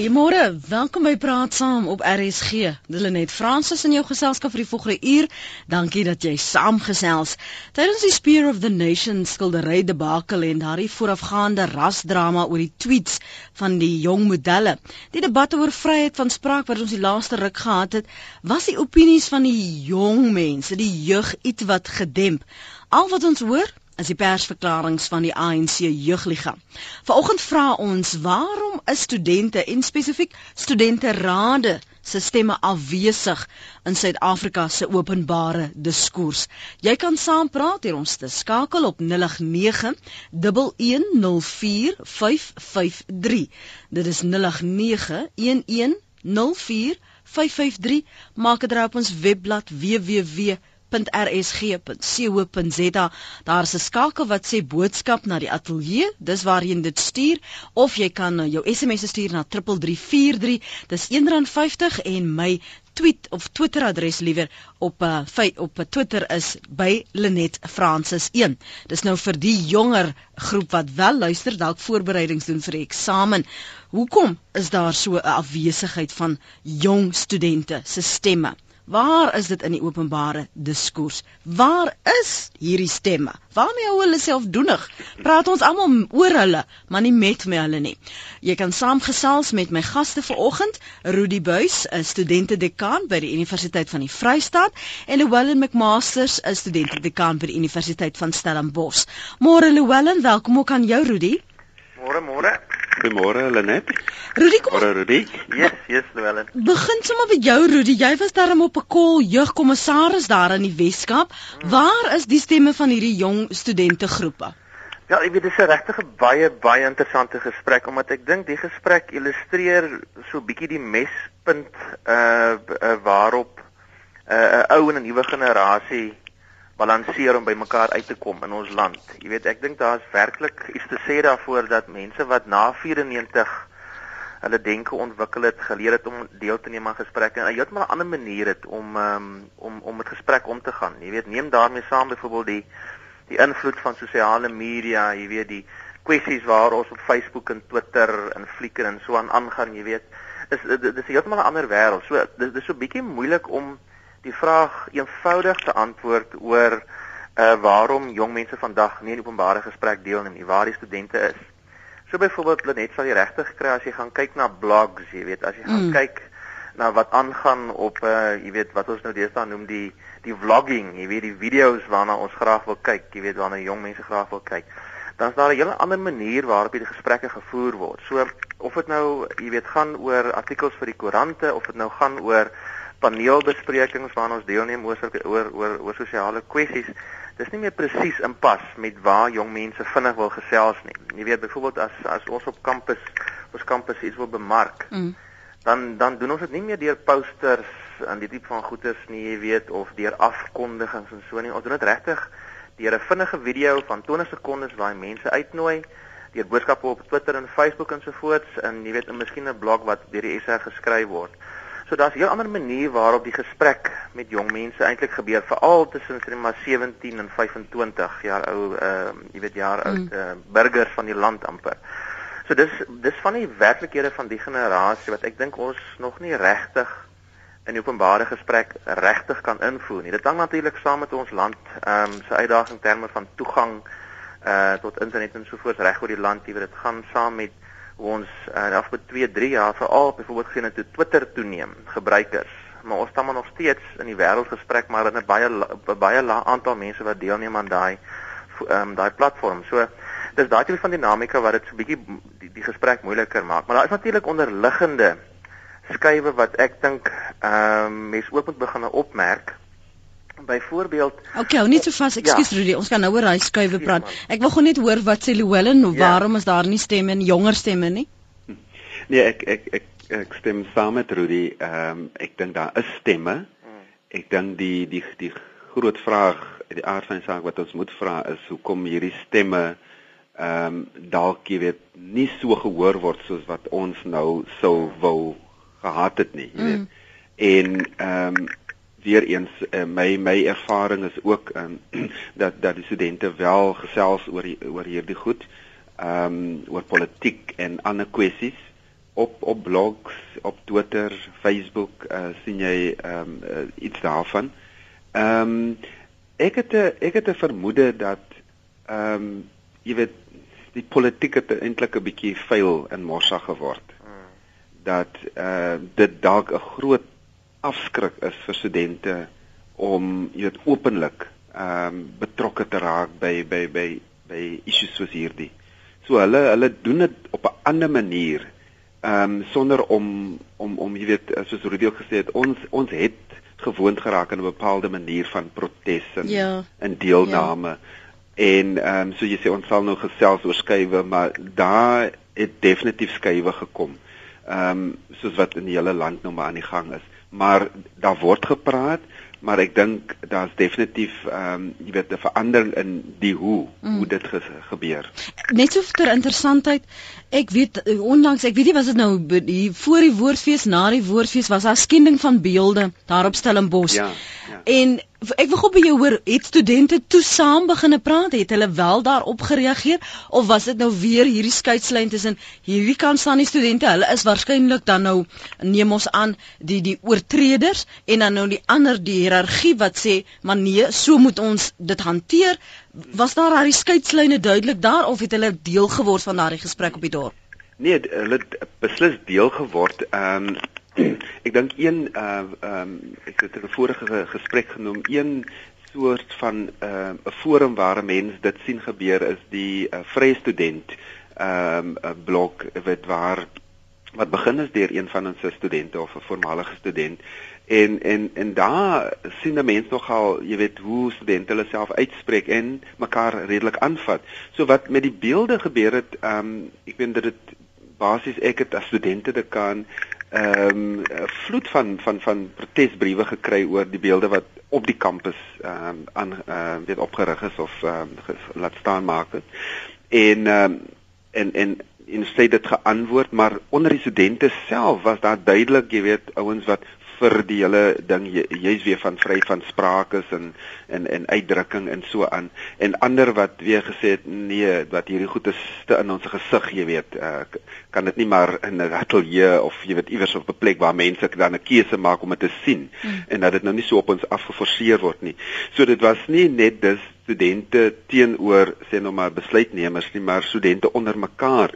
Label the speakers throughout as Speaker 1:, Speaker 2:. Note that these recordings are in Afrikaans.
Speaker 1: Goeiemôre, welkom by Praat Saam op RSG. Delenet Fransis in jou geselskap vir die volgende uur. Dankie dat jy saamgesels. Tydens die Spear of the Nation skildery debakel en daardie voorafgaande rasdrama oor die tweets van die jong modelle. Die debat oor vryheid van spraak wat ons die laaste ruk gehad het, was die opinies van die jong mense, die jeug iets wat gedemp. Al wat ons hoor is die persverklaringe van die ANC jeugliga. Vanoggend vra ons waarom is studente en spesifiek studenterade se stemme afwesig in Suid-Afrika se openbare diskurs. Jy kan saampraat hier ons te skakel op 0891104553. Dit is 0891104553. Maak dit op ons webblad www www.rsg.co.za. Daar is 'n skakel wat sê boodskap na die ateljee. Dis waar jy dit stuur of jy kan jou SMS stuur na 3343. Dis R1.50 en my tweet of Twitter adres liewer op uh, op uh, Twitter is by Lenet Francis 1. Dis nou vir die jonger groep wat wel luister dalk voorbereidings doen vir die eksamen. Hoekom is daar so 'n afwesigheid van jong studente se stemme? Waar is dit in die openbare diskurs? Waar is hierdie stemme? Waarmee hou hulle self doenig? Praat ons almal oor hulle, maar nie met my hulle nie. Jy kan saamgesels met my gaste vanoggend, Rudy Buys, 'n studente-dekaan by die Universiteit van die Vrystaat, en Llewellyn McMasters, 'n studente-dekaan by die Universiteit van Stellenbosch. Môre Llewellyn, welkom ook aan jou Rudy.
Speaker 2: Môre, môre.
Speaker 3: Goeiemôre Lenet.
Speaker 1: Rudy kom.
Speaker 3: Môre Rudy.
Speaker 2: Yes, yes Llewellyn.
Speaker 1: Begin sommer met jou Rudy. Jy was daarom op 'n kol jeugkommissaris daar in die Weskaap. Hmm. Waar is die stemme van hierdie jong studentegroepe?
Speaker 2: Ja, ek weet dit is 'n regtig baie baie interessante gesprek omdat ek dink die gesprek illustreer so bietjie die mespunt uh, uh waarop 'n uh, 'n ou en 'n nuwe generasie balanseer om by mekaar uit te kom in ons land. Jy weet, ek dink daar is werklik iets te sê daarvoor dat mense wat na 94 hulle denke ontwikkel het, geleer het om deel te neem aan gesprekke en heeltemal 'n ander manier het om um, om om met gesprek om te gaan. Jy weet, neem daarmee saam byvoorbeeld die die invloed van sosiale media, jy weet die kwessies waar ons op Facebook en Twitter en Flickr en so aan aangaan, jy weet, is dit is heeltemal 'n ander wêreld. So dis dis so bietjie moeilik om die vraag eenvoudig te antwoord oor uh waarom jong mense vandag nie in openbare gesprek deelneem nie, waar die studente is. So byvoorbeeld net sal jy regtig kry as jy gaan kyk na blogs, jy weet, as jy gaan mm. kyk na wat aangaan op uh jy weet wat ons nou deesdae noem die die vlogging, jy weet die video's waarna ons graag wil kyk, jy weet waarna jong mense graag wil kyk. Dan is daar 'n hele ander manier waarop die gesprekke gevoer word. So of dit nou jy weet gaan oor artikels vir die koerante of dit nou gaan oor paneelbesprekings waaraan ons deelneem oor oor oor, oor sosiale kwessies. Dis nie meer presies in pas met waar jong mense vinnig wil gesels nie. Jy weet byvoorbeeld as as ons op kampus ons kampus iets wil bemark, mm. dan dan doen ons dit nie meer deur posters en die tipe van goeders nie, jy weet, of deur afkondigings en so nie. Ons doen dit regtig deur 'n vinnige video van 20 sekondes waar mense uitnooi deur boodskappe op Twitter en Facebook ensovoorts en jy weet, en miskien 'n blog wat deur die SA geskryf word. So daar's 'n heel ander manier waarop die gesprek met jong mense eintlik gebeur, veral tussen sê maar 17 en 25 jaar ou, ehm uh, jy weet jaar oud mm. uh, burgers van die land amper. So dis dis van die werklikhede van die generasie wat ek dink ons nog nie regtig in openbare gesprek regtig kan invoer nie. Dit hang natuurlik saam met ons land ehm um, se uitdaging in terme van toegang uh tot internet en so voort reg oor die land, jy weet dit gaan saam met ons uh, afgelope 2, 3 jaar veral byvoorbeeld het hoe Twitter toeneem gebruikers. Maar ons staan maar nog steeds in die wêreldgesprek maar in 'n baie baie lae aantal mense wat deelneem aan daai ehm um, daai platform. So dis daai tipe van dinamika wat dit so bietjie die, die gesprek moeiliker maak. Maar daar is natuurlik onderliggende skuwe wat ek dink ehm um, mense ook moet begin opmerk byvoorbeeld
Speaker 1: Okay, hou net so vas. Ekskuus ja. Rudy, ons kan nou oor daai skuwe praat. Ek wil gou net hoor wat sê Llewellyn of ja. waarom is daar nie stemme en jonger stemme nie?
Speaker 3: Nee, ek ek ek ek stem saam met Rudy. Ehm um, ek dink daar is stemme. Hmm. Ek dink die die die groot vraag, die aard van die saak wat ons moet vra is hoekom hierdie stemme ehm um, dalk jy weet nie so gehoor word soos wat ons nou sou wou gehad het nie, jy weet. Mm. En ehm um, weer eens uh, my my ervaring is ook um, dat dat die studente wel gesels oor die, oor hierdie goed ehm um, oor politiek en ander kwessies op op blogs, op Twitter, Facebook uh sien jy ehm um, uh, iets daarvan. Ehm um, ek het 'n ek het 'n vermoede dat ehm um, jy weet die politiek het eintlik 'n bietjie vuil in Mossa geword. Hmm. Dat uh dit dalk 'n groot afskrik is vir studente om jy weet openlik ehm um, betrokke te raak by by by by issues soos hierdie. So hulle hulle doen dit op 'n ander manier. Ehm um, sonder om om om jy weet soos Rudy ook gesê het, ons ons het gewoond geraak aan 'n bepaalde manier van protes en ja. en deelname. Ja. En ehm um, so jy sê ons sal nou gesels oor skuwe, maar daar het definitief skuwe gekom. Ehm um, soos wat in die hele land nou maar aan die gang is. Maar daar word gepraat, maar ek dink daar's definitief ehm um, jy weet 'n verandering in die hoe mm. hoe dit ge gebeur.
Speaker 1: Net so ter interessantheid, ek weet onlangs ek weet nie was dit nou die voor die woordfees, na die woordfees was daar skending van beelde daar op Stellenbosch. Ja. ja. En ek wil gou by jou hoor, het studente toe saam begine praat, het hulle wel daarop gereageer of was dit nou weer hierdie skeidslyn tussen hierdie kant staan die studente, hulle is waarskynlik dan nou neem ons aan die die oortreders en dan nou die ander die hiërargie wat sê, maar nee, so moet ons dit hanteer. Was daar daai skeidslyne duidelik daar of het hulle deel geword van daardie gesprek op die dorp?
Speaker 3: Nee, hulle beslis deel geword. Ehm um, ek dink een uh ehm um, ek het 'n vorige gesprek genoem een soort van 'n uh, 'n forum waar mense dit sien gebeur is die uh, vrye student ehm um, 'n blok wat waar wat begin is deur een van ons studente of 'n voormalige student en en en daar sien die mense nogal jy weet hoe studente hulle self uitspreek en mekaar redelik aanvat. So wat met die beelde gebeur het ehm um, ek weet dat dit basies ek het as studente dekaan ehm um, vloed van van van protesbriewe gekry oor die beelde wat op die kampus ehm um, aan uh, weet opgerig is of ehm um, laat staan maak het. En ehm um, en en en sê dit geantwoord maar onder die studente self was daar duidelik jy weet ouens wat vir die hele ding. Jy's jy weer van vry van sprake en en en uitdrukking en so aan. En ander wat weer gesê het nee wat hierdie goed is te in ons gesig jy weet. Uh, kan dit nie maar in 'n ateljee of jy weet iewers op 'n plek waar mense dan 'n keuse maak om dit te sien hmm. en dat dit nou nie so op ons afgeforseer word nie. So dit was nie net dis studente teenoor sê nou maar besluitnemers nie maar studente onder mekaar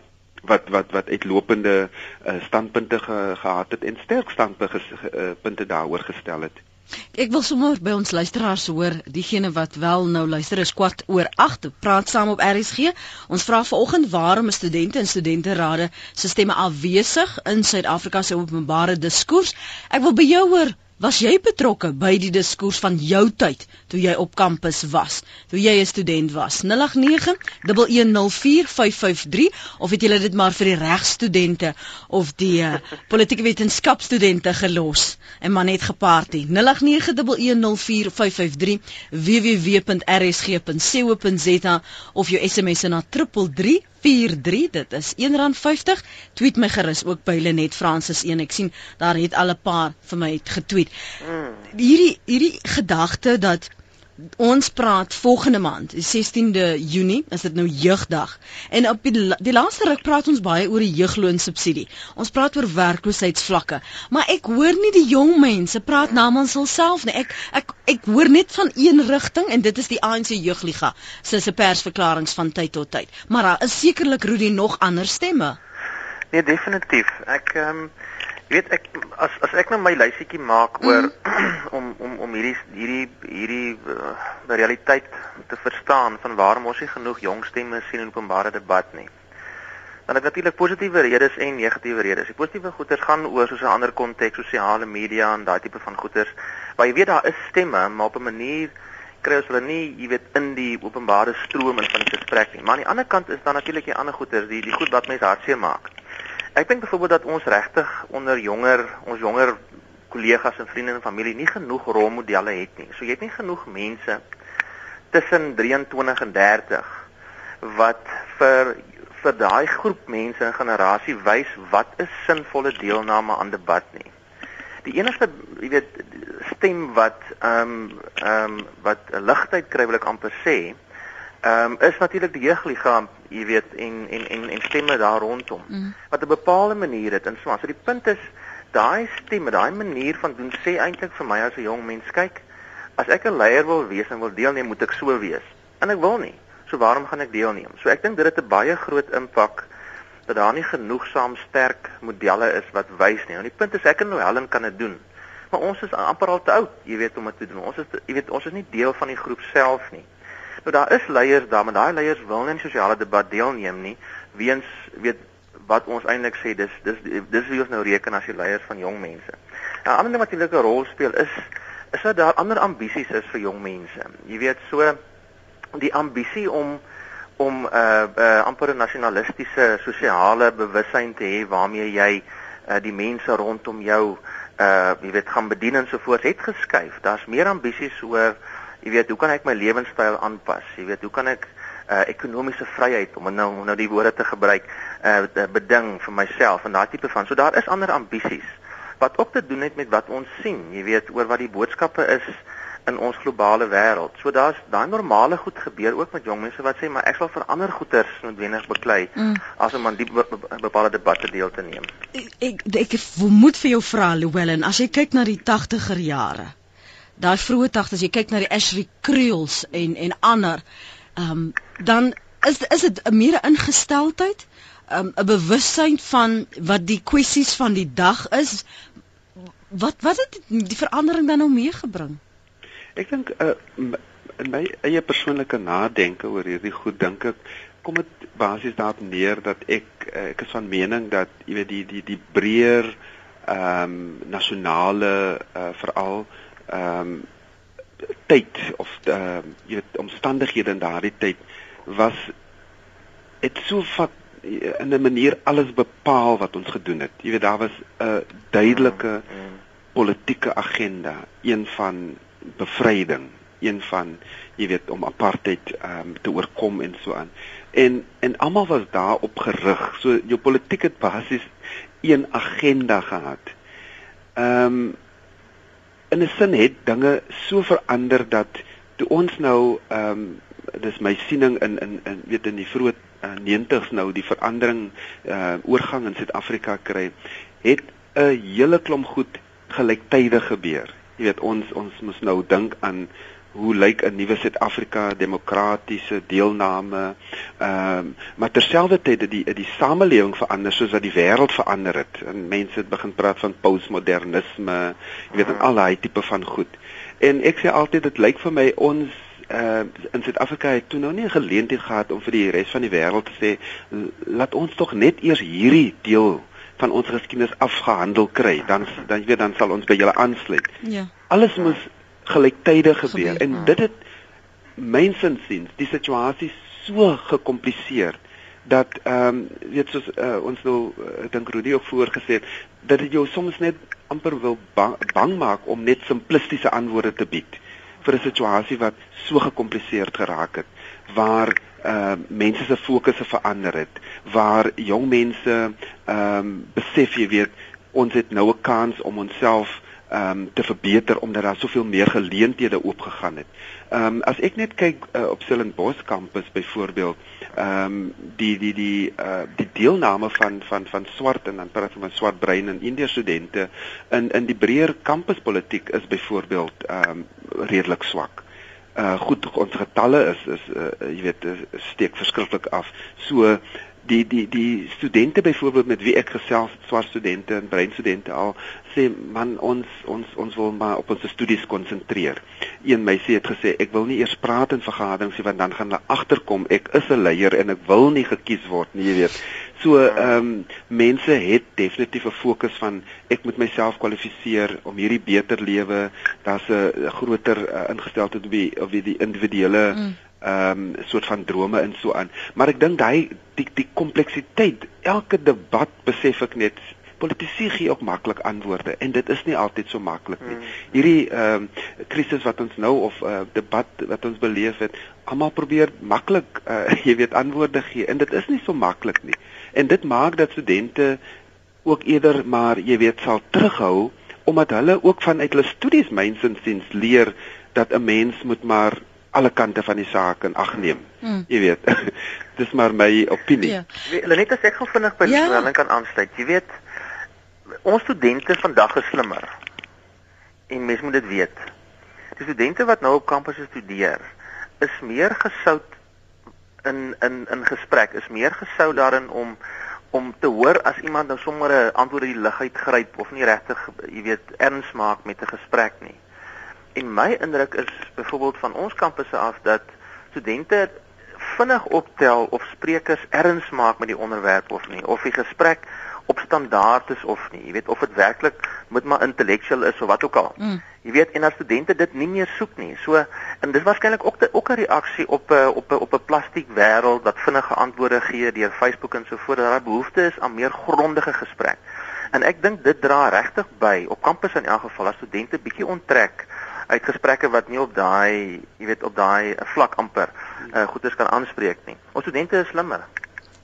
Speaker 3: wat wat wat uitlopende uh, standpunte ge, gehad het en sterk standpunte uh, punte daaroor gestel het.
Speaker 1: Ek wil sommer by ons luisteraars hoor, diegene wat wel nou luister is kwart oor 8, praat saam op RSG. Ons vra vanoggend waarom is studente en studenterade se stemme afwesig in Suid-Afrika se openbare diskurs? Ek wil by jou hoor, Was jy betrokke by die diskurs van jou tyd toe jy op kampus was, toe jy 'n student was? 0891104553 of het jy dit maar vir die regstudente of die uh, politieke wetenskapstudente gelos en maar net geparty? 0891104553 www.rsg.co.za of jou SMS na 33 43 dit is R1.50 tweet my gerus ook by Lenet Francis 1 ek sien daar het al 'n paar vir my getweet mm. hierdie hierdie gedagte dat ons praat volgende maand, die 16de Junie, is dit nou jeugdag. En op die, die laaste ruk praat ons baie oor die jeugloonsubsidie. Ons praat oor werkloosheidsvlakke, maar ek hoor nie die jong mense praat namens hulself nie. Ek ek ek hoor net van een rigting en dit is die ANC jeugliga se se persverklaringe van tyd tot tyd. Maar daar is sekerlik Rudy nog ander stemme.
Speaker 2: Nee, definitief. Ek ehm um weet ek as as ek nou my lysietjie maak oor mm. om om om hierdie hierdie hierdie uh, realiteit te verstaan van waarom ons nie genoeg jong stemme sien in openbare debat nie. Dan het natuurlik positiewe redes en negatiewe redes. Die positiewe goeters gaan oor soos 'n ander konteks, sosiale media en daai tipe van goeters. Waar jy weet daar is stemme, maar op 'n manier kry ons hulle nie, jy weet, in die openbare stroom in van die gesprek nie. Maar aan die ander kant is daar natuurlik die ander goeters, die die goed wat mense hartseer maak. Ek dink byvoorbeeld dat ons regtig onder jonger, ons jonger kollegas en vriende en familie nie genoeg rolmodelle het nie. So jy het nie genoeg mense tussen 23 en 30 wat vir vir daai groep mense en generasie wys wat is sinvolle deelname aan debat nie. Die enigste, jy weet, stem wat ehm um, ehm um, wat ligtheid kry wil ek amper sê, ehm um, is natuurlik die jeugliga, jy weet, en en en en stemme daar rondom. Mm. Wat 'n bepaalde manier het in Swans. So die punt is daai stemme, daai manier van doen sê eintlik vir my as 'n jong mens, kyk, as ek 'n leier wil wees en wil deelneem, moet ek so wees. En ek wil nie. So waarom gaan ek deelneem? So ek dink dit het 'n baie groot impak dat daar nie genoegsaam sterk modelle is wat wys nie. En die punt is ek en Helen kan dit doen. Maar ons is amper al te oud, jy weet om dit te doen. Ons is jy weet ons is nie deel van die groep self nie. Nou daar is leiers daar, maar daai leiers wil nie in sosiale debat deelneem nie, weens weet wat ons eintlik sê dis dis dis wie ons nou reken as die leiers van jong mense. 'n Ander ding wat 'n rol speel is is dat daar ander ambisies is vir jong mense. Jy weet so die ambisie om om 'n uh, uh, amper nasionalistiese sosiale bewussyn te hê waarmee jy uh, die mense rondom jou uh jy weet gaan bedien en so voort het geskuif. Daar's meer ambisies oor jy weet hoe kan ek my lewenstyl aanpas? Jy weet hoe kan ek uh ekonomiese vryheid om nou om nou die woorde te gebruik uh beding vir myself en daai tipe van. So daar is ander ambisies wat ook te doen het met wat ons sien. Jy weet oor wat die boodskappe is in ons globale wêreld. So daar's daai normale goed gebeur ook met jong mense wat sê maar ek sal vir ander goeters noodwendig beklei mm. as om aan die bepaalde debatte deel te neem.
Speaker 1: Ek ek, ek moet vir jou vra Llewellyn, as jy kyk na die 80er jare. Daai vroeë 80s, jy kyk na die Ashley Creels en en ander, ehm um, dan is is dit 'n meer ingesteldheid, ehm, 'n um, bewussyn van wat die kwessies van die dag is. Wat wat het die verandering dan nou meegebring?
Speaker 3: Ek dink uh, in my eie persoonlike nadenke oor hierdie goed dink ek kom dit basies daarop neer dat ek uh, ek is van mening dat jy weet die die die breër ehm um, nasionale uh, veral ehm um, tyd of ehm uh, jy weet omstandighede in daardie tyd was dit so vat in 'n manier alles bepaal wat ons gedoen het. Jy weet daar was 'n duidelike mm, mm. politieke agenda, een van bevryding, een van jy weet om apartheid ehm um, te oorkom en so aan. En en almal was daarop gerig. So jou politiek het basies een agenda gehad. Ehm um, in 'n sin het dinge so verander dat toe ons nou ehm um, dis my siening in in in weet in die vroeë uh, 90s nou die verandering uh oorgang in Suid-Afrika kry, het 'n hele klomp goed gelyktydig gebeur. Jy weet ons ons moet nou dink aan hoe lyk 'n nuwe Suid-Afrika demokratiese deelname. Ehm um, maar terselfdertyd het die die samelewing verander soos wat die wêreld verander het. En mense het begin praat van postmodernisme, jy weet en al daai tipe van goed. En ek sê altyd dit lyk vir my ons uh in Suid-Afrika het toe nou nie 'n geleentheid gehad om vir die res van die wêreld te sê laat ons tog net eers hierdie deel van ons geskiedenis afgehandel kry, dan dan jy weet dan sal ons by julle aansluit. Ja. Alles moet gelyktydig gebeur en ja. dit het mense sien die situasie so gekompliseer dat ehm um, weet soos uh, ons nou ek uh, dink Rudy ook voorgesê het dat dit jou soms net amper wil bang, bang maak om net simplistiese antwoorde te bied vir 'n situasie wat so gekompliseerd geraak het waar uh mense se fokusse verander het waar jong mense ehm um, besef jy weet ons het nou 'n kans om onsself ehm um, te verbeter omdat daar soveel meer geleenthede oopgegaan het. Ehm um, as ek net kyk uh, op Stellenbosch kampus byvoorbeeld, ehm um, die die die uh die deelname van van van swart en dan praat van swart brein en Indiese studente in in die breër kampuspolitiek is byvoorbeeld ehm um, redelik swak uh goed ons getalle is is uh, jy weet steek verskriklik af. So die die die studente byvoorbeeld met wie ek gesels swart studente en brein studente al sê man ons ons ons wil maar op ons studies konsentreer. Een meisie het gesê ek wil nie eers praat in vergaderings nie want dan gaan hulle agterkom ek is 'n leier en ek wil nie gekies word nie, jy weet. So ehm um, mense het definitief 'n fokus van ek moet myself kwalifiseer om hierdie beter lewe. Daar's 'n groter uh, ingesteldheid op die op die individuele mm. ehm mm. um, soort van drome en so aan. Maar ek dink daai die die kompleksiteit, elke debat besef ek net politici gee ook maklik antwoorde en dit is nie altyd so maklik nie. Mm. Hierdie ehm um, krisis wat ons nou of uh, debat wat ons beleef het, almal probeer maklik uh, jy weet antwoorde gee en dit is nie so maklik nie. En dit maak dat studente ook eerder maar jy weet sal terughou omdat hulle ook vanuit hulle studies mynsinsiens leer dat 'n mens moet maar alle kante van die saak in ag neem. Mm. Jy weet. Dis maar my opinie. Ja.
Speaker 2: Hulle net as ek gou vinnig by die ja. verhaling kan aansluit. Jy weet ons studente vandag is slimmer. En mens moet dit weet. Die studente wat nou op kampus studeer, is meer gesout in in in gesprek, is meer gesout daarin om om te hoor as iemand nou sommer 'n antwoord uit die lug uit gryp of nie regtig, jy weet, erns maak met 'n gesprek nie. En my indruk is byvoorbeeld van ons kampusse af dat studente vinnig optel of sprekers erns maak met die onderwerp of nie, of die gesprek op standaard is of nie. Jy weet of dit werklik moet maar intellektueel is of wat ook al. Mm. Jy weet en as studente dit nie meer soek nie. So en dis waarskynlik ook 'n ook 'n reaksie op 'n op 'n op 'n plastiek wêreld wat vinnige antwoorde gee deur Facebook en so voort daar behoefte is aan meer grondige gesprek. En ek dink dit dra regtig by op kampus in elk geval as studente bietjie onttrek uit gesprekke wat nie op daai, jy weet, op daai vlak amper uh, goeders kan aanspreek nie. Ons studente is slimmer.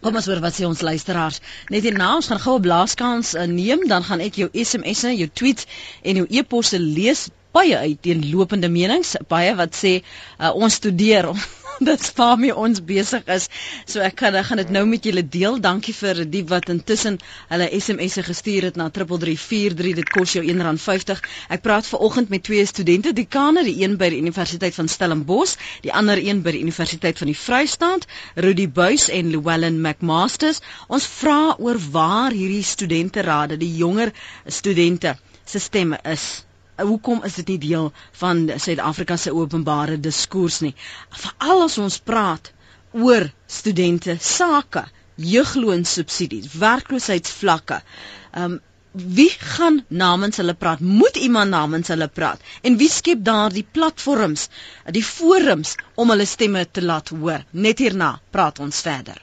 Speaker 1: Kom ons hoor wat sê ons luisteraars. Net hierna ons gaan gou 'n blaaskans uh, neem, dan gaan ek jou SMS'e, jou tweets en jou e-posse lees baie uit teen lopende menings, baie wat sê uh, ons studeer dit waarmee ons besig is. So ek kan ek gaan dit nou met julle deel. Dankie vir die wat intussen hulle SMS'e gestuur het na 3343. Dit kos jou R1.50. Ek praat ver oggend met twee studente, dekane, die een by die Universiteit van Stellenbosch, die ander een by die Universiteit van die Vrystaat, Rudy Buys en Llewellyn McMasters. Ons vra oor waar hierdie studenterade, die jonger studente se stemme is hoekom is dit nie deel van Suid-Afrika se openbare diskurs nie? Veral as ons praat oor studente sake, jeugloonsubsidies, werkloosheidsvlakke. Ehm um, wie gaan namens hulle praat? Moet iemand namens hulle praat? En wie skep daardie platforms, die forums om hulle stemme te laat hoor? Net hierna praat ons verder.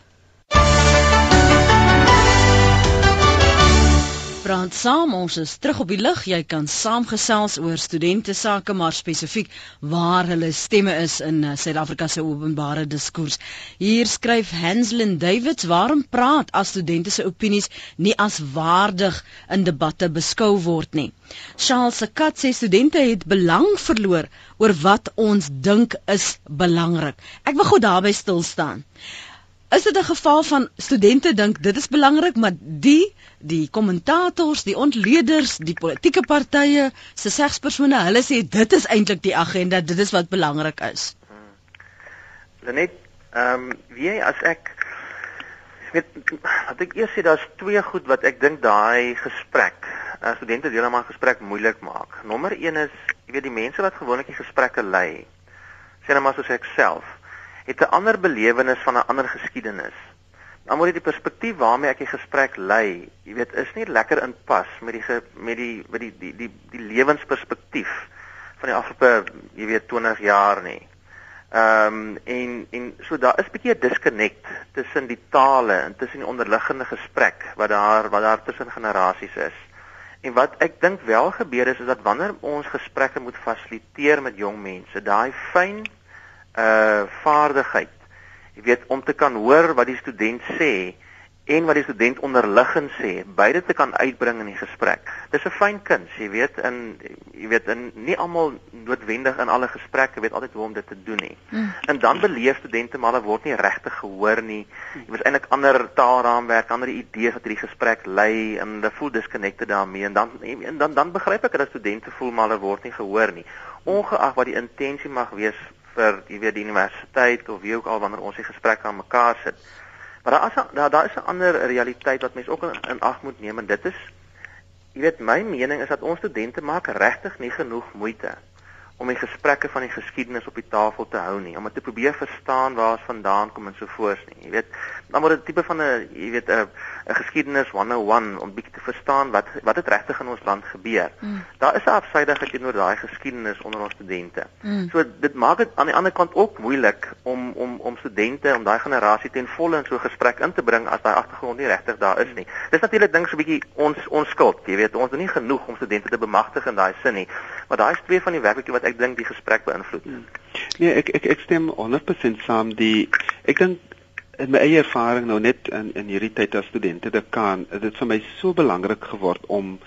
Speaker 1: Praat saam. Ons is terug op die lig. Jy kan saamgesels oor studente sake, maar spesifiek waar hulle stemme is in uh, Suid-Afrika se openbare diskurs. Hier skryf Hanslin Davids: "Waarom praat as studente se opinies nie as waardig in debatte beskou word nie?" Charles Kat sê studente het belang verloor oor wat ons dink is belangrik. Ek wil gou daarby stil staan. Is dit 'n geval van studente dink dit is belangrik, maar die die kommentators, die ontleeders, die politieke partye se segspersone, hulle sê dit is eintlik die agenda, dit is wat belangrik is.
Speaker 2: Lenet, ehm um, wie as ek weet wat ek eers sê daar's twee goed wat ek dink daai gesprek, uh, studente deel aan gesprek moeilik maak. Nommer 1 is, jy weet die mense wat gewoonlik die gesprekke lei, sê net maar soos ek self, het 'n ander belewenis van 'n ander geskiedenis dan jy die perspektief waarmee ek die gesprek lei, jy weet, is nie lekker in pas met die met die met die die die, die lewensperspektief van die afgelope, jy weet, 20 jaar nie. Ehm um, en en so daar is 'n bietjie 'n disconnect tussen die tale en tussen die onderliggende gesprek wat daar wat daar tussen generasies is. En wat ek dink wel gebeur is is dat wanneer ons gesprekke moet fasiliteer met jong mense, daai fyn uh vaardigheid jy weet om te kan hoor wat die student sê en wat die student onderliggend sê, beide te kan uitbring in die gesprek. Dis 'n fyn kuns, jy weet, in jy weet in nie almal noodwendig in alle gesprekke weet altyd hoe om dit te doen nie. Mm. En dan beleef studente maar hulle word nie regtig gehoor nie. Jy weet eintlik ander taalraamwerk, ander idees wat hierdie gesprek lei en hulle voel disconnected daarmee en dan en dan dan begryp ek dat studente voel maar hulle word nie gehoor nie. Ongeag wat die intensie mag wees vir jy weet die universiteit of wie ook al wanneer ons die gesprek aan mekaar sit. Maar daar is daar daar is 'n ander realiteit wat mense ook in, in ag moet neem en dit is jy weet my mening is dat ons studente maak regtig nie genoeg moeite om die gesprekke van die geskiedenis op die tafel te hou nie, om te probeer verstaan waar ons vandaan kom en so voort nie. Jy weet, dan word dit tipe van 'n jy weet 'n 'n geskiedenis 101 om bietjie te verstaan wat wat het regtig in ons land gebeur. Mm. Daar is 'n afsydigheid teenoor daai geskiedenis onder ons studente. Mm. So dit maak dit aan die ander kant ook moeilik om om om studente om daai generasie ten volle in so 'n gesprek in te bring as daai agtergrond nie regtig daar is nie. Dis natuurlik dink so 'n bietjie ons ons skuld, jy weet, ons doen nie genoeg om studente te bemagtig in daai sin nie. Maar daai is twee van die werklike wat ek dink die gesprek beïnvloed. Hmm.
Speaker 3: Nee, ek ek ek stem 100% saam die ek dink in my eie ervaring nou net in in hierdie tyd as studente te kan, dit vir my so belangrik geword om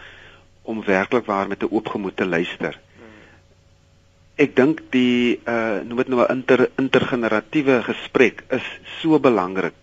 Speaker 3: om werklik waar met 'n oop gemoed te luister. Ek dink die uh noem dit nou 'n inter intergeneratiewe gesprek is so belangrik.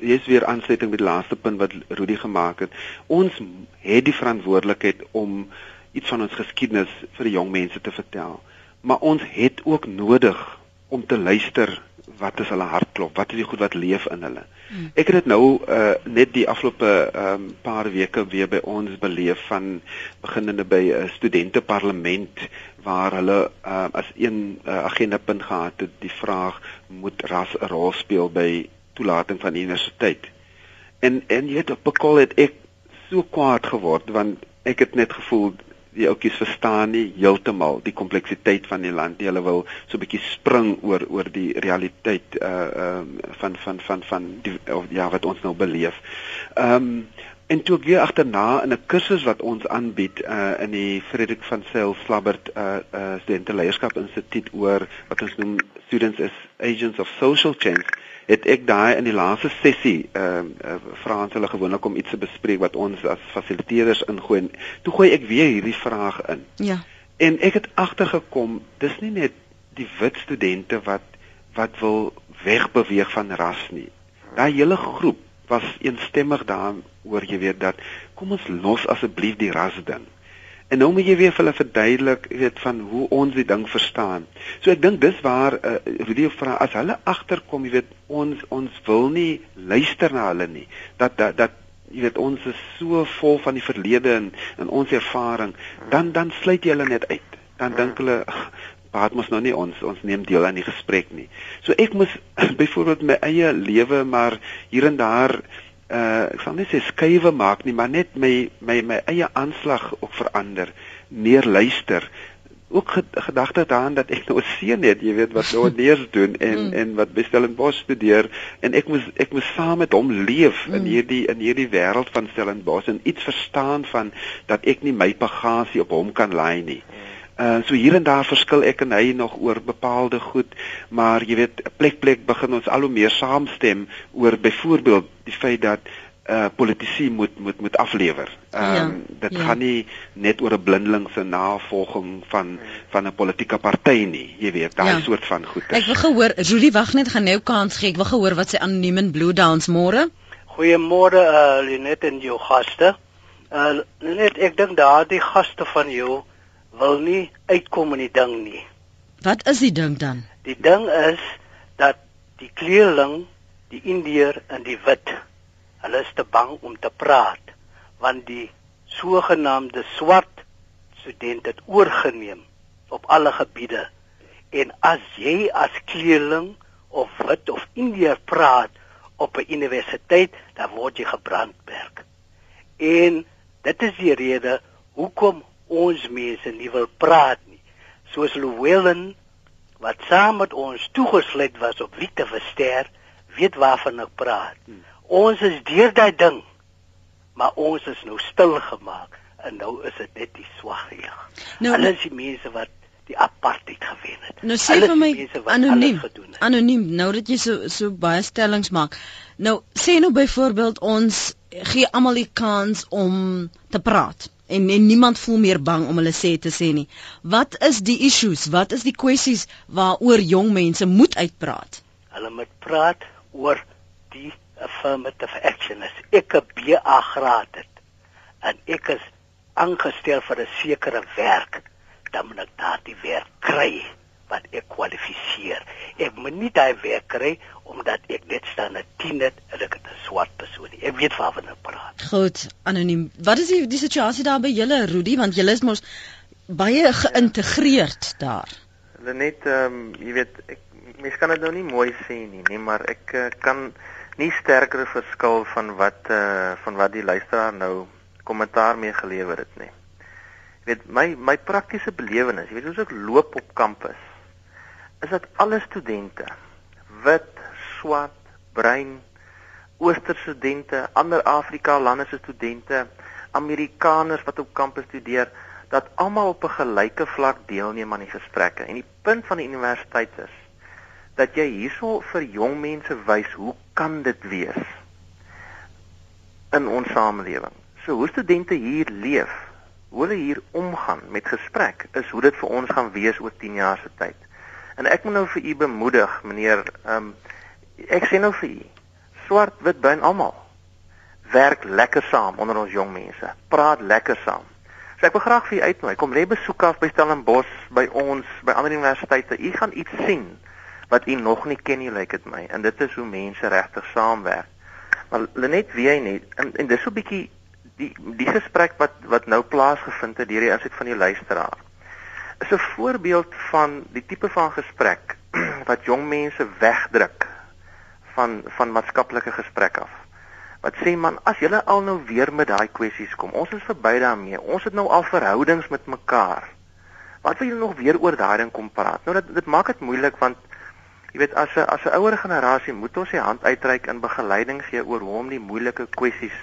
Speaker 3: Jy's weer aansluiting met die laaste punt wat Rudy gemaak het. Ons het die verantwoordelikheid om iets van ons geskiedenis vir die jong mense te vertel. Maar ons het ook nodig om te luister wat is hulle hartklop, wat is die goed wat leef in hulle. Hmm. Ek het dit nou uh net die afgelope um paar weke weer by ons beleef van beginnende by 'n uh, studenteparlement waar hulle uh as een uh, agenda punt gehad het die vraag moet ras 'n rol speel by toelating van universiteit. En en jy het op 'n kol het ek so kwaad geword want ek het net gevoel die ouetjies verstaan nie heeltemal die kompleksiteit van die land nie. Hulle wil so 'n bietjie spring oor oor die realiteit uh ehm uh, van van van van die of ja wat ons nou beleef. Ehm um, en toe ek weer agterna in 'n kursus wat ons aanbied uh in die Frederik van Sail Slabbert uh uh studente leierskap instituut oor wat ons noem students as agents of social change het ek daai in die laaste sessie ehm uh, uh, vra ons hulle gewoonlik om iets te bespreek wat ons as fasiliteerders ingooi. Toe gooi ek weer hierdie vraag in.
Speaker 1: Ja.
Speaker 3: En ek het agtergekom, dis nie net die wit studente wat wat wil wegbeweeg van ras nie. Daai hele groep was eensstemmig daaroor jy weet dat kom ons los asseblief die ras ding. En nou moet jy weer vir hulle verduidelik, jy weet, van hoe ons die ding verstaan. So ek dink dis waar uh, Rudy vra as hulle agterkom, jy weet, ons ons wil nie luister na hulle nie. Dat dat dat jy weet ons is so vol van die verlede en en ons ervaring, dan dan sluit jy hulle net uit. Dan dink hulle Baat mos nou nie ons ons neem deel aan die gesprek nie. So ek moes byvoorbeeld my eie lewe maar hier en daar uh ek sal net sê skuwe maak nie, maar net my my my eie aanslag ook verander, meer luister. Ook gedagte daaraan dat ek nou 'n seun het, jy weet wat nou neers doen en mm. en wat Stellenbosch studeer en ek moes ek moes saam met hom leef mm. in hierdie in hierdie wêreld van Stellenbosch en iets verstaan van dat ek nie my bagasie op hom kan laai nie. Uh so hier en daar verskil ek en hy nog oor bepaalde goed, maar jy weet, plek plek begin ons al hoe meer saamstem oor byvoorbeeld die feit dat uh politici moet moet moet aflewer. Ehm um, ja, dit ja. gaan nie net oor 'n blindelingse navolging van van 'n politieke party nie, jy weet, daai ja. soort van goed.
Speaker 1: Ek wil gehoor, Rudy wag net gaan nou kans gee. Ek wil gehoor wat sy anoniem in Blue Dance môre.
Speaker 4: Goeiemôre uh Linet en jou gaste. Uh net ek dink daardie gaste van jou wil nie uitkom in die ding nie.
Speaker 1: Wat is die ding dan?
Speaker 4: Die ding is dat die kleerling, die indier en die wit, hulle is te bang om te praat want die sogenaamde swart student het oorgeneem op alle gebiede. En as jy as kleerling of wit of indier praat op 'n universiteit, dan word jy gebrandmerk. En dit is die rede hoekom ons mense nie wil praat nie. Soos Llewellyn wat saam met ons toegesluit was op Witte Verster, weet waarvan ek praat. Hmm. Ons is deur daai ding. Maar ons is nou stil gemaak en nou is dit net die swagheid. Nou, Hulle is die mense wat die apartheid gewen het.
Speaker 1: Nou sê vir my anoniem. Anoniem. Nou dat jy so so baie stellings maak. Nou sê nou byvoorbeeld ons gee almal die kans om te praat en en niemand voel meer bang om hulle sê te sê nie. Wat is die issues? Wat is die kwessies waaroor jong mense moet uitpraat?
Speaker 4: Hulle moet praat oor die affirmative action. As ek 'n BA graad het en ek is aangestel vir 'n sekere werk, dan moet ek daardie werk kry wat ek kwalifiseer. Ek moet nie daai werk kry omdat ek net staan 'n 10 het en ek 'n swart persoon. Ek weet waarvan ek praat.
Speaker 1: Goed, anoniem. Wat is die die situasie daar by julle, Rudy, want julle is mos baie geïntegreerd daar.
Speaker 2: Hulle net ehm um, jy weet ek mens kan dit nou nie mooi sê nie, nee, maar ek uh, kan nie sterker verskil van wat eh uh, van wat die luisteraar nou kommentaar mee gelewer het nie. Jy weet my my praktiese belewenis, jy weet hoe ek loop op kampus is dat alle studente wit, swart, bruin, oosterstudente, ander Afrika lande se studente, Amerikaners wat op kampus studeer, dat almal op 'n gelyke vlak deelneem aan die gesprekke. En die punt van die universiteit is dat jy hierso vir jong mense wys hoe kan dit wees in ons samelewing. So hoe studente hier leef hoe hulle hier omgaan met gesprek is hoe dit vir ons gaan wees oor 10 jaar se tyd. En ek moet nou vir u bemoedig, meneer, ehm um, ek sê nou vir u, swart, wit, bruin almal werk lekker saam onder ons jong mense. Praat lekker saam. So ek wil graag vir u uitnooi. Kom lê besoek af by Stellenbosch, by ons, by ander universiteite. U gaan iets sien wat u nog nie ken nie, lyk dit my. En dit is hoe mense regtig saamwerk. Maar Lenet wie hy net en, en dis so 'n bietjie die die gesprek wat wat nou plaasgevind het deur die insit van die luisteraar. Is 'n voorbeeld van die tipe van gesprek wat jong mense wegdruk van van maatskaplike gesprek af. Wat sê man, as julle al nou weer met daai kwessies kom, ons is verby daarmee. Ons het nou al verhoudings met mekaar. Wat wil julle nog weer oor daai ding kom praat? Nou dit dit maak dit moeilik want Jy weet as 'n as 'n ouer generasie moet ons sy hand uitreik in begeleiding gee oor hoe om die moeilike kwessies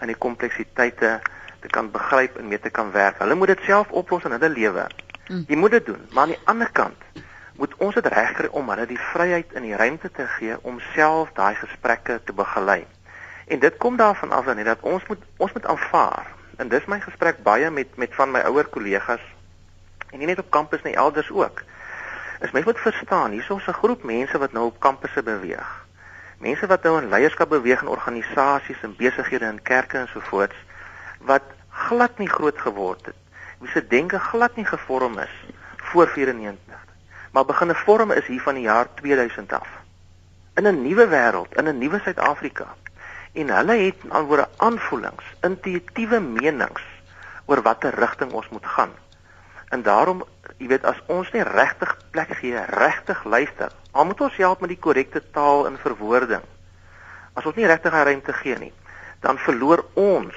Speaker 2: en die kompleksiteite te kan begryp en mee te kan werk. Hulle moet dit self oplos in hulle lewe. Mm. Jy moet dit doen, maar aan die ander kant moet ons dit regkry om hulle die vryheid en die ruimte te gee om self daai gesprekke te begelei. En dit kom daarvan af dan dat ons moet ons moet aanvaar. En dis my gesprek baie met met van my ouer kollegas en nie net op kampus nie, elders ook is mens moet verstaan, hierso is 'n groep mense wat nou op kampusse beweeg. Mense wat nou in leierskap beweeg in organisasies en besighede en kerke en so voorts wat glad nie groot geword het. Wie se denke glad nie gevorm is voor 94. Maar begine vorm is hier van die jaar 2000 af. In 'n nuwe wêreld, in 'n nuwe Suid-Afrika. En hulle het alwoorde aanvoelings, intuïtiewe menings oor watter rigting ons moet gaan. En daarom jy weet as ons nie regtig plek gee, regtig luister, al moet ons help met die korrekte taal en verwoording. As ons nie regtig hy ruimte gee nie, dan verloor ons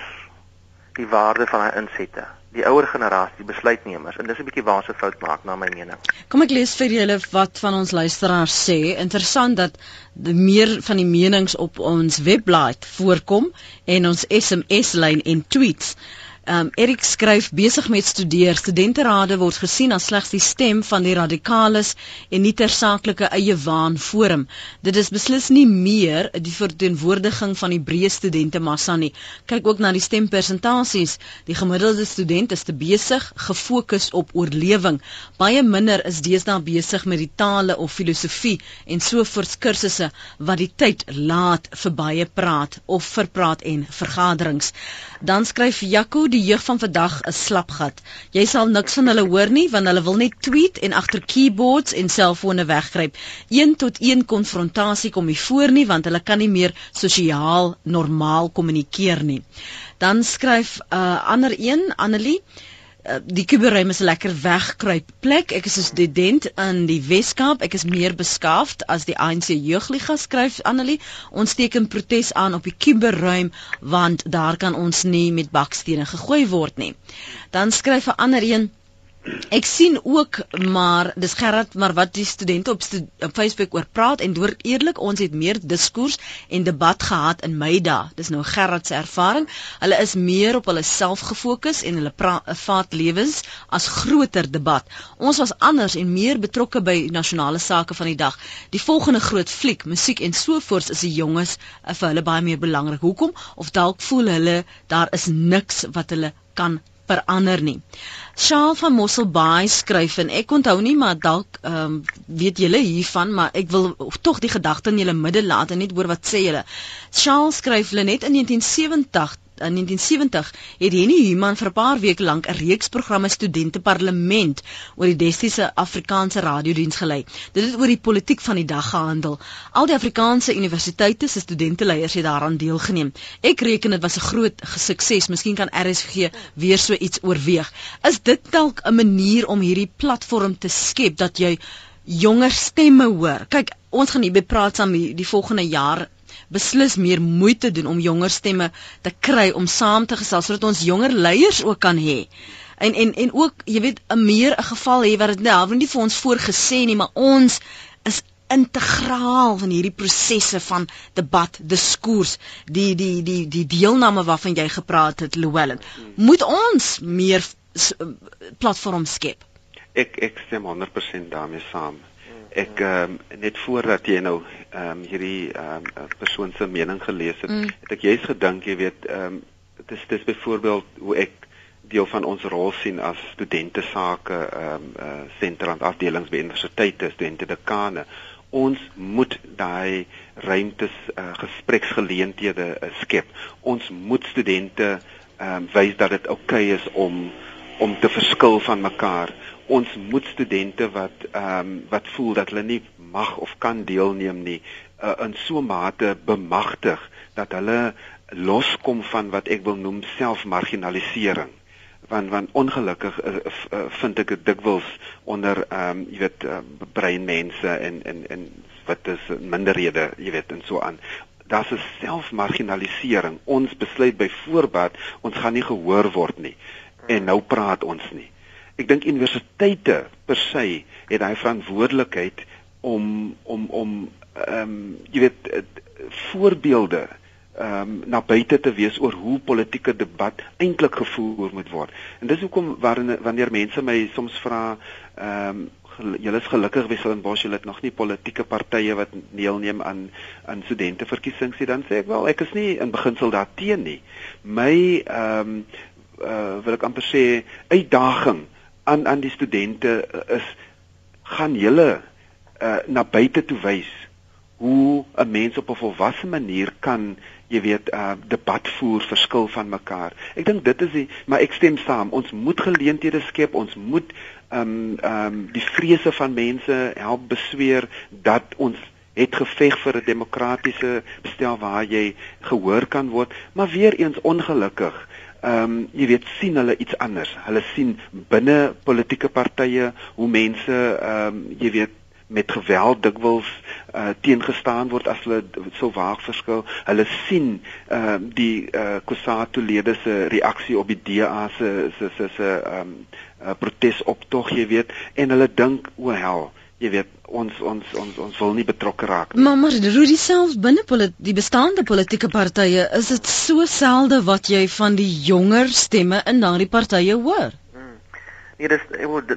Speaker 2: die waarde van hy insette die ouer generasie besluitnemers en dis 'n bietjie waar se fout maak na my mening.
Speaker 1: Kom ek lees vir julle wat van ons luisteraars sê. Interessant dat meer van die menings op ons webblad voorkom en ons SMS lyn en tweets. Um Erik skryf besig met studeer. Studenterade word gesien as slegs die stem van die radikales en nie tersaaklike eie waan forum. Dit is beslis nie meer die verteenwoordiging van die breë studentemassa nie. Kyk ook na die stempersentasies. Die gemiddelde student is te besig gefokus op oorlewing. Baie minder is deesdae besig met die tale of filosofie en so voort kursusse wat die tyd laat vir baie praat of verpraat en vergaderings. Dan skryf Jaco die jeug van vandag 'n slapgat. Jy sal niks van hulle hoor nie want hulle wil net tweet en agter keyboards en selfone weggryp. Een tot een konfrontasie kom nie voor nie want hulle kan nie meer sosiaal normaal kommunikeer nie. Dan skryf 'n uh, ander een, Annelie Eh, die kuberruim is 'n lekker wegkruip plek. Ek is 'n student in die Weskaap. Ek is meer beskaafd as die ANC jeugliga skryf Annelie. Ons teken protes aan op die kuberruim want daar kan ons nie met bakstene gegooi word nie. Dan skryf 'n ander een Ek sien ook maar dis Gerard maar wat die studente op, stu op Facebook oor praat en deur eerlik ons het meer diskurs en debat gehad in my dae. Dis nou Gerard se ervaring. Hulle is meer op hulle self gefokus en hulle vaat lewens as groter debat. Ons was anders en meer betrokke by nasionale sake van die dag. Die volgende groot fliek, musiek en sovoorts is die jonges uh, vir hulle baie meer belangrik. Hoekom? Of dalk voel hulle daar is niks wat hulle kan verander nie. Shaal van Mosselbaai skryf en ek onthou nie maar dalk ehm um, weet julle hiervan maar ek wil tog die gedagte in julle midde laat en net hoor wat sê julle. Shaal skryf hulle net in 1970 in 1970 het Henny Human vir 'n paar weke lank 'n reeks programme studente parlement oor die Destiese Afrikaanse radiodiens gelei. Dit het oor die politiek van die dag gehandel. Al die Afrikaanse universiteite se studenteleiers het daaraan deelgeneem. Ek reken dit was 'n groot sukses. Miskien kan RSG weer so iets oorweeg. Is dit dalk 'n manier om hierdie platform te skep dat jy jonger stemme hoor? Kyk, ons gaan hier bepraat saam die, volgende jaar beslis meer moeite doen om jonger stemme te kry om saam te gesels sodat ons jonger leiers ook kan hê. En en en ook, jy weet, 'n meer 'n geval hê wat dit nou nie vir ons voorgesê nie, maar ons is integraal in hierdie prosesse van debat, diskurs, die die die die deelname waarvan jy gepraat het, Llewellyn. Moet ons meer platforms skep?
Speaker 3: Ek ek stem 100% daarmee saam. Ek um, net voordat jy nou ehm um, hierdie ehm um, persoon se mening gelees het, mm. het ek juist gedink, jy weet, ehm um, dit is dis byvoorbeeld hoe ek deel van ons rol sien as studente sake ehm um, uh, sentrale afdelings by universiteite, studente dekane. Ons moet daai ruimtes uh, gespreksgeleenthede uh, skep. Ons moet studente ehm um, wys dat dit oukei okay is om om te verskil van mekaar. Ons moet studente wat ehm um, wat voel dat hulle nie mag of kan deelneem nie, uh, in so mate bemagtig dat hulle loskom van wat ek wil noem selfmarginalisering. Want want ongelukkig uh, uh, vind ek dit dikwels onder ehm um, jy weet uh, breinmense en en en wat is minderhede jy weet en so aan. Daar's 'n selfmarginalisering. Ons besluit byvoorbeeld ons gaan nie gehoor word nie. En nou praat ons nie ek dink universiteite per se het daai verantwoordelikheid om om om ehm um, jy weet voorbeelde ehm um, na buite te wees oor hoe politieke debat eintlik gevoer moet word. En dis hoekom wanneer mense my soms vra ehm um, julle is gelukkig wie sal in Bosch julle het nog nie politieke partye wat deelneem aan aan studenteverkiesings nie dan sê ek wel ek is nie in beginsel daarteen nie. My ehm um, uh, wil ek amper sê uitdaging aan aan die studente is gaan julle uh, na buite toe wys hoe 'n mens op 'n volwasse manier kan jy weet uh debat voer verskil van mekaar. Ek dink dit is die maar ek stem saam. Ons moet geleenthede skep. Ons moet um um die vrese van mense help besweer dat ons het geveg vir 'n demokratiese bestel waar jy gehoor kan word, maar weer eens ongelukkig. Ehm um, jy weet sien hulle iets anders. Hulle sien binne politieke partye hoe mense ehm um, jy weet met geweld dikwels uh, teengestaan word as hulle so waag verskil. Hulle sien ehm uh, die uh, eh, Kusatu lede se reaksie op die DA se se se ehm um, uh, protesoptog, jy weet, en hulle dink o hel, jy weet, ons ons ons ons wil nie betrokke raak
Speaker 1: nie. Maar maar Rudy self binne die bestaande politieke partye, is dit so selde wat jy van die jonger stemme in daardie partye hoor? Hmm.
Speaker 2: Nee, dis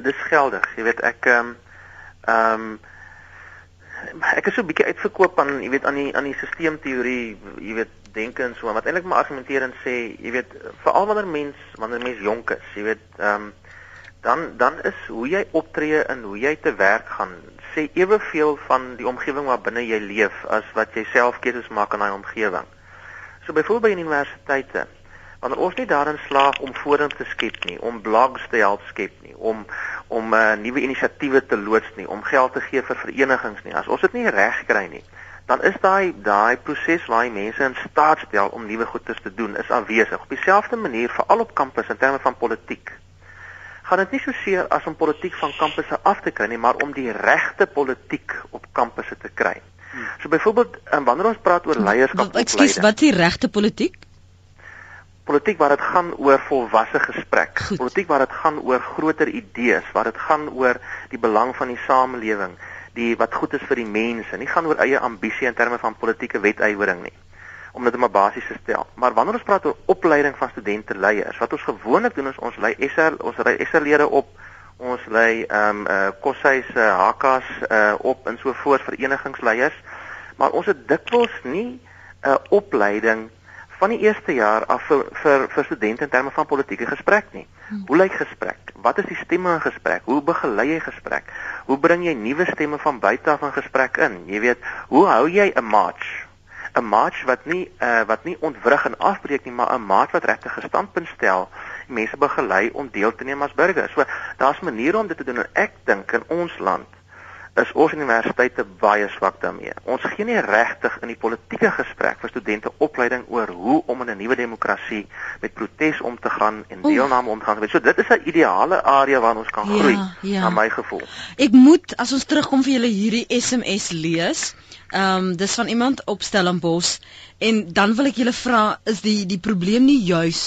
Speaker 2: dis geldig. Jy weet ek ehm um, Ehm um, ek is so 'n bietjie uitverkoop aan jy weet aan die aan die sisteemteorie, jy weet denke en so, wat eintlik maar argumenteer en sê, jy weet veral wanneer mens wanneer mens jonk is, jy weet ehm um, dan dan is hoe jy optree en hoe jy te werk gaan sê eweveel van die omgewing waarbinne jy leef as wat jy self keuses maak in daai omgewing. So byvoorbeeld by universiteite wanneer ons nie daarin slaag om voordeel te skep nie, om blogs te help skep nie, om om uh, nuwe inisiatiewe te loods nie, om geld te gee vir verenigings nie. As ons dit nie reg kry nie, dan is daai daai proses waar jy mense in staat stel om nuwe goedes te doen is aanwesig. Op dieselfde manier veral op kampus in terme van politiek. Gaan dit nie so seer as om politiek van kampusse af te kry nie, maar om die regte politiek op kampusse te kry. Hmm. So byvoorbeeld, um, wanneer ons praat oor leierskap,
Speaker 1: ekskuus, wat is die regte politiek?
Speaker 2: politiek waar dit gaan oor volwasse gesprek. Goed. Politiek waar dit gaan oor groter idees, waar dit gaan oor die belang van die samelewing, die wat goed is vir die mense, nie gaan oor eie ambisie in terme van politieke wetwyering nie om dit maar basies te stel. Maar wanneer ons praat oor opleiding van studente leiers, wat ons gewoonlik doen is ons lei SR ons lei SR-lede op, ons lei ehm um, uh koshuis uh, hakas uh op en so voort verenigingsleiers, maar ons het dikwels nie 'n uh, opleiding van die eerste jaar af vir vir, vir studente in terme van politieke gesprek nie. Hmm. Hoe lyk gesprek? Wat is die stemme in gesprek? Hoe begelei jy gesprek? Hoe bring jy nuwe stemme van buite af in gesprek in? Jy weet, hoe hou jy 'n march? 'n March wat nie uh, wat nie ontwrig en afbreek nie, maar 'n march wat regtig gestandpunt stel, mense begelei om deel te neem as burgers. So daar's maniere om dit te doen en ek dink in ons land is ons universiteite baie swak daarmee. Ons gee nie regtig in die politieke gesprek vir studente opleiding oor hoe om in 'n nuwe demokrasie met protes om te gaan en deelname om te gaan. So dit is 'n ideale area waar ons kan ja, groei, ja. na my gevoel.
Speaker 1: Ek moet as ons terugkom vir julle hierdie SMS lees. Ehm um, dis van iemand op Stellenbosch en dan wil ek julle vra is die die probleem nie juis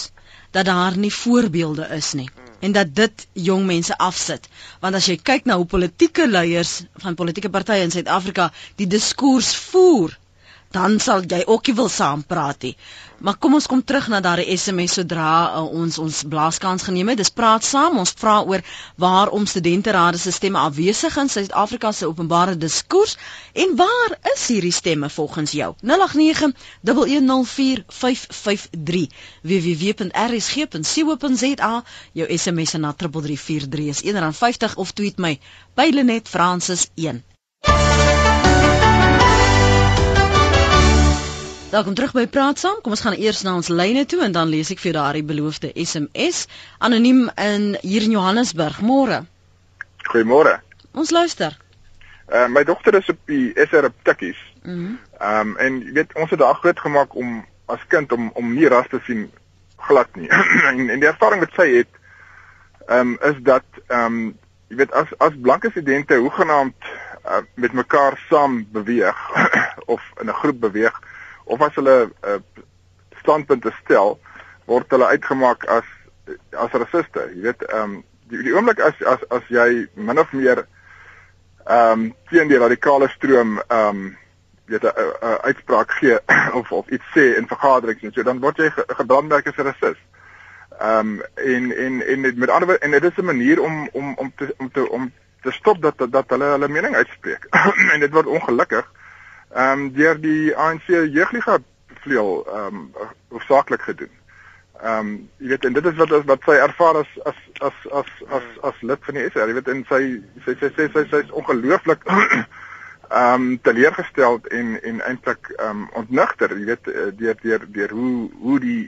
Speaker 1: dat daar nie voorbeelde is nie. En dat dit jong mense afsit. Want as jy kyk na hoe politieke leiers van politieke partye in Suid-Afrika die diskurs voer, dan sal jy ook nie wil saampraat nie. Maar kom ons kom terug na daardie SMS sodra uh, ons ons blaaskans geneem het. Dis praat saam. Ons vra oor waarom studenterade se stemme afwesig in Suid-Afrika se openbare diskurs en waar is hierdie stemme volgens jou? 0891104553 www.rsg.co.za jou SMS na 3343 is R1.50 of tweet my by Lenet Francis 1 Welkom terug by Praat Saam. Kom ons gaan eers na ons lyne toe en dan lees ek vir daardie beloofde SMS anoniem in hier in Johannesburg. Môre.
Speaker 5: Goeiemôre.
Speaker 1: Ons luister.
Speaker 5: Uh my dogter is op die SR op Tikkies. Mhm. Mm um en jy weet ons het daar groot gemaak om as kind om om nie ras te sien glad nie. en, en die ervaring wat sy het um is dat um jy weet as as blanke studente hoegenaamd uh, met mekaar saam beweeg of in 'n groep beweeg of as hulle uh, standpunte stel word hulle uitgemaak as as rasiste jy weet ehm um, die, die oomblik as as as jy min of meer ehm um, teen die radikale stroom ehm um, weet 'n uitspraak gee of of iets sê in vergaderings en so dan word jy gebrandmerk as 'n rasis ehm um, en en en met ander en dit is 'n manier om om om te om te om te stop dat dat hulle hulle mening uitspreek. En dit word ongelukkig ehm um, deur die ANC jeugliga vleuel ehm um, hoofsaaklik gedoen. Ehm um, jy weet en dit is wat wat sy ervaar as as as as as as lid van die SR, jy weet en sy sy sy sy sy, sy is ongelooflik ehm um, teleurgesteld en en eintlik ehm um, ontnigter, jy weet eh, deur deur deur hoe hoe die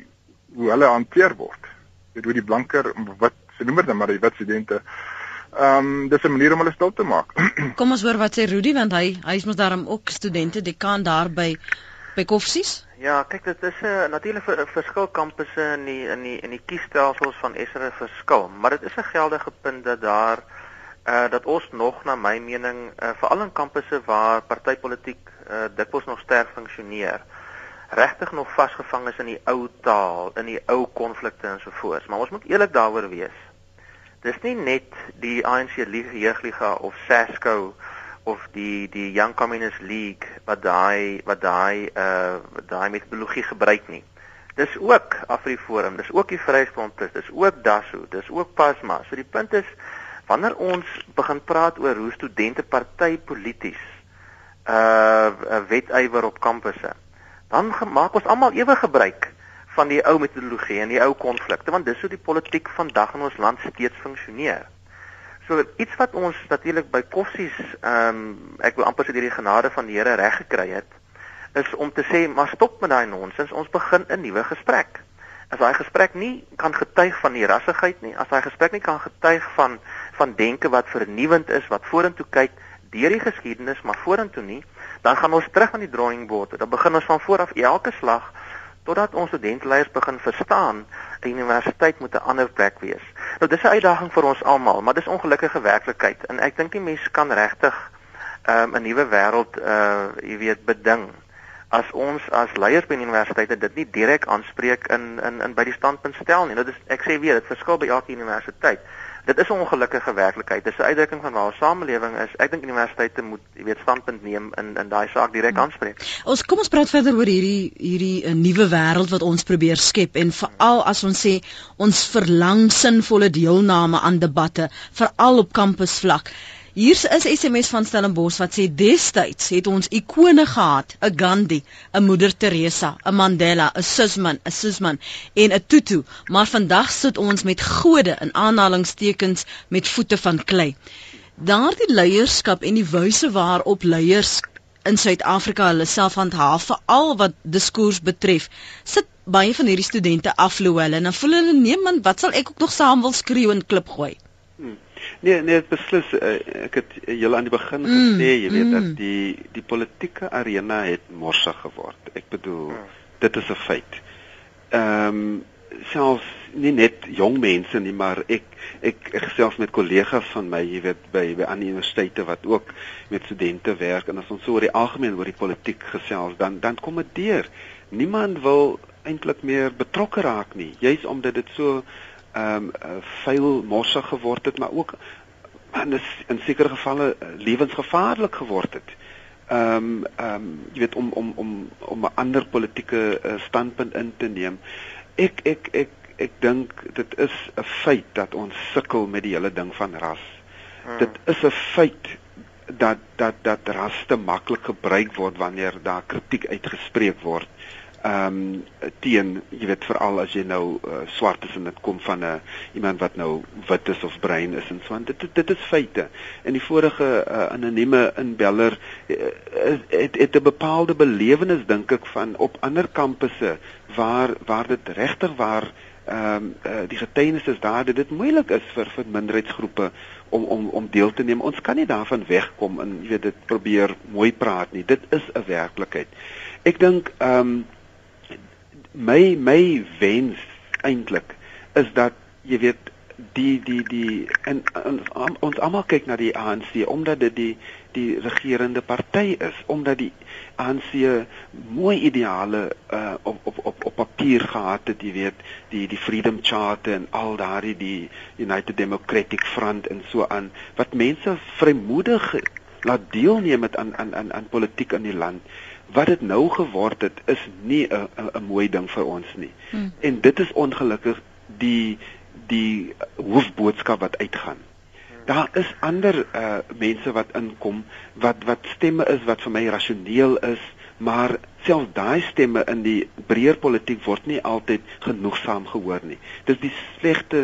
Speaker 5: hoe hulle hanteer word. Dit hoe die blanker wat se noem dit nou maar die wit studente Ehm um, dis 'n manier om hulle stil te maak.
Speaker 1: Kom ons hoor wat sê Rudy want hy hy is mos daarom ook studente dekaan daar by by Koffsies.
Speaker 2: Ja, kyk dit is 'n natuurlik vir verskil kampusse in die in die in die kiesstelsels van Esre verskil, maar dit is 'n geldige punt dat daar uh dat ons nog na my mening uh, veral in kampusse waar partytetiek uh dikwels nog sterk funksioneer regtig nog vasgevang is in die ou taal, in die ou konflikte en so voort. Maar ons moet eerlik daaroor wees dis nie net die ANC jeugliga of SASCO of die die Young Communist League wat daai wat daai uh daai metodologie gebruik nie. Dis ook Afriforum, dis ook die Vryheidsfront dis ook DASO, dis ook PASMA. So die punt is wanneer ons begin praat oor hoe studente party polities uh wetywer op kampusse, dan maak ons almal ewe gebruik van die ou metodologie en die ou konflikte want dis hoe die politiek vandag in ons land steeds funksioneer. So iets wat ons natuurlik by kossies ehm um, ek wil amper sê deur die genade van die Here reg gekry het is om te sê maar stop met daai nonsens ons begin 'n nuwe gesprek. As daai gesprek nie kan getuig van die rassigheid nie, as daai gesprek nie kan getuig van van denke wat vernuwend is, wat vorentoe kyk deur die geskiedenis maar vorentoe nie, dan gaan ons terug aan die drawing board. Dan begin ons van voor af elke slag totdat ons studentleiers begin verstaan 'n universiteit moet 'n ander plek wees. Nou dis 'n uitdaging vir ons almal, maar dis ongelukkige werklikheid en ek dink die mense kan regtig um, 'n nuwe wêreld uh jy weet beding as ons as leiers by universiteite dit nie direk aanspreek in in in by die standpunt stel nie. Nou dis ek sê weer, dit verskil by elke universiteit dit is 'n ongelukkige werklikheid. Dit is 'n uitdrukking van waar ons samelewing is. Ek dink universiteite moet, jy weet, standpunt neem in in daai saak direk hmm. aanspreek.
Speaker 1: Ons kom ons praat verder oor hierdie hierdie 'n eh, nuwe wêreld wat ons probeer skep en veral as ons sê ons verlang sinvolle deelname aan debatte, veral op kampusvlak. Hier's is SMS van Stellenbosch wat sê destyds het ons ikone gehad, 'n Gandhi, 'n Moeder Teresa, 'n Mandela, 'n Susman, 'n Susman en 'n Tutu, maar vandag sit ons met gode in aanhalingstekens met voete van klei. Daardie leierskap en die wyse waarop leiers in Suid-Afrika hulle self handhaaf veral wat diskurs betref, sit baie van hierdie studente afloop hulle en dan voel hulle man, wat sal ek ook nog saam wil skreeu en klip gooi?
Speaker 3: Nee, nee, beslis uh, ek het julle aan die begin mm, gesê, jy weet mm. dat die die politieke arena het morsig geword. Ek bedoel, mm. dit is 'n feit. Ehm um, selfs nie net jong mense nie, maar ek ek, ek gesels met kollegas van my, jy weet, by by ander universiteite wat ook met studente werk en as ons so oor die algemeen oor die politiek gesels, dan dan kom dit deur. Niemand wil eintlik meer betrokke raak nie, juis omdat dit so ehm um, vuil mossig geword het, maar ook in in sekere gevalle uh, lewensgevaarlik geword het. ehm um, ehm um, jy weet om om om om 'n ander politieke uh, standpunt in te neem. Ek ek ek ek dink dit is 'n feit dat ons sukkel met die hele ding van ras. Hmm. Dit is 'n feit dat dat dat ras te maklik gebruik word wanneer daar kritiek uitgespreek word ehm um, teen jy weet veral as jy nou uh, swart is en dit kom van 'n uh, iemand wat nou wit is of bruin is en so want dit dit is feite. En die vorige uh, anonieme inbeller uh, het het 'n bepaalde belewenis dink ek van op ander kampusse waar waar dit regtig waar ehm um, uh, die getuienis is daar dat dit moeilik is vir vir minderheidsgroepe om om om deel te neem. Ons kan nie daarvan wegkom en jy weet dit probeer mooi praat nie. Dit is 'n werklikheid. Ek dink ehm um, my my wens eintlik is dat jy weet die die die en, en, ons almal kyk na die ANC omdat dit die die regerende party is omdat die ANC mooi ideale uh, op op op op papier gehad het jy weet die die Freedom Charter en al daardie die United Democratic Front en so aan wat mense vrymoedig laat deelneem aan aan aan aan politiek in die land wat dit nou geword het is nie 'n 'n mooi ding vir ons nie. Hmm. En dit is ongelukkig die die hoofboodskap wat uitgaan. Daar is ander uh mense wat inkom wat wat stemme is wat vir my rasioneel is, maar selfs daai stemme in die breër politiek word nie altyd genoegsaam gehoor nie. Dis die slegte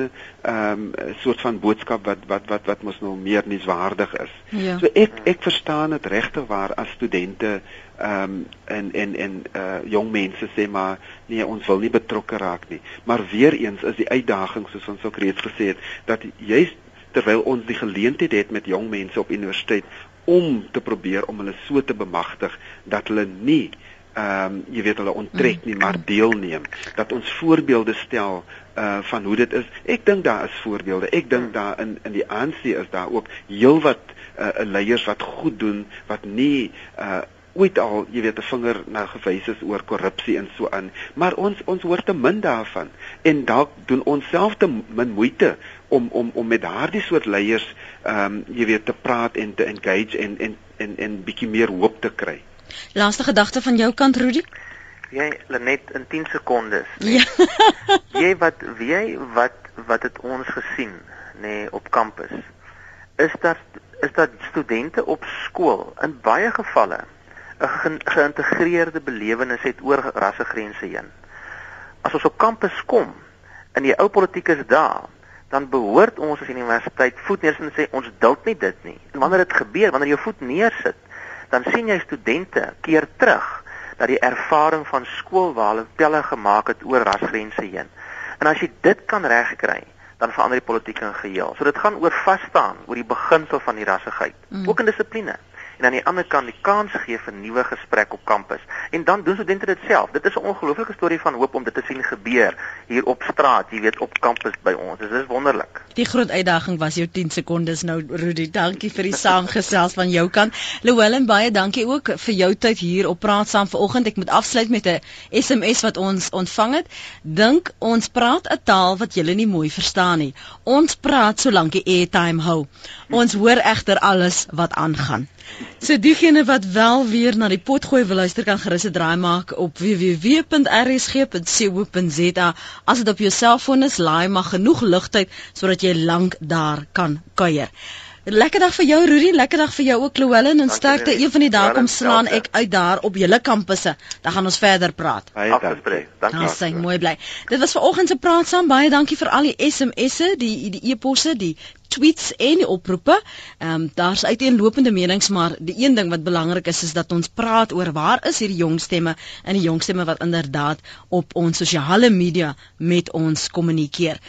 Speaker 3: ehm um, soort van boodskap wat wat wat wat mos nou meer nuuswaardig is. Ja. So ek ek verstaan dit regtig waar as studente ehm um, en en en uh jong mense sê maar nee ons wil nie betrokke raak nie. Maar weer eens is die uitdaging soos ons ook reeds gesê het dat juist terwyl ons die geleentheid het met jong mense op universiteit om te probeer om hulle so te bemagtig dat hulle nie ehm um, jy weet hulle onttrek nie maar deelneem. Dat ons voorbeelde stel uh van hoe dit is. Ek dink daar is voorbeelde. Ek dink daar in in die ANC is daar ook heelwat uh leiers wat goed doen wat nie uh ooit al jy weet 'n vinger na gewys is oor korrupsie en so aan. Maar ons ons hoor te min daarvan. En dalk doen ons self te min moeite om om om met daardie soort leiers ehm um, jy weet te praat en te engage en en en en bietjie meer hoop te kry.
Speaker 1: Laaste gedagte van jou kant Rudy?
Speaker 2: Jy net in 10 sekondes. Nee. Ja. jy wat jy wat wat het ons gesien nê nee, op kampus? Is dat is dat studente op skool in baie gevalle 'n geïntegreerde belewenis het oor rassegrense heen. As ons op kampus kom en die ou politiek is daar, dan behoort ons as universiteit voet neer te sê ons duld nie dit nie. En wanneer dit gebeur, wanneer jy voet neersit, dan sien jy studente keer terug dat die ervaring van skool waar hulle pelle gemaak het oor rasgrense heen. En as jy dit kan regkry, dan verander die politiek in geheel. So dit gaan oor vas staan oor die beginsel van die rassigheid, mm. ook in dissipline en aan die ander kant die kans gee vir nuwe gesprek op kampus. En dan doen studente dit self. Dit is 'n ongelooflike storie van hoop om dit te sien gebeur hier op straat, jy weet, op kampus by ons. Dit is wonderlik.
Speaker 1: Die groot uitdaging was jou 10 sekondes nou Rudy. Dankie vir die saamgesels van jou kant. Llewellyn baie dankie ook vir jou tyd hier op Praat saam vanoggend. Ek moet afsluit met 'n SMS wat ons ontvang het. Dink ons praat 'n taal wat julle nie mooi verstaan nie. Ons praat solank die airtime hou. Ons hoor egter alles wat aangaan. So diegene wat wel weer na die potgooi wil luister kan gerus 'n draai maak op www.rsg.co.za. As dit op jou selfoon is, laai maar genoeg ligtyd sodat jy lank daar kan kuier. Lekker dag vir jou Rudy, lekker dag vir jou ook Llewellyn en sterkte een van die dae kom slaan ek uit daar op julle kampusse. Dan gaan ons verder praat.
Speaker 2: Afgespreek. Dankie.
Speaker 1: Ons sien mooi bly. Dit was vanoggend se praat saam. Baie dankie vir al die SMS'e, die die e-posse, die tweets en die oproepe. Ehm um, daar's uiteenlopende menings, maar die een ding wat belangrik is is dat ons praat oor waar is hierdie jong stemme en die jong stemme wat inderdaad op ons sosiale media met ons kommunikeer.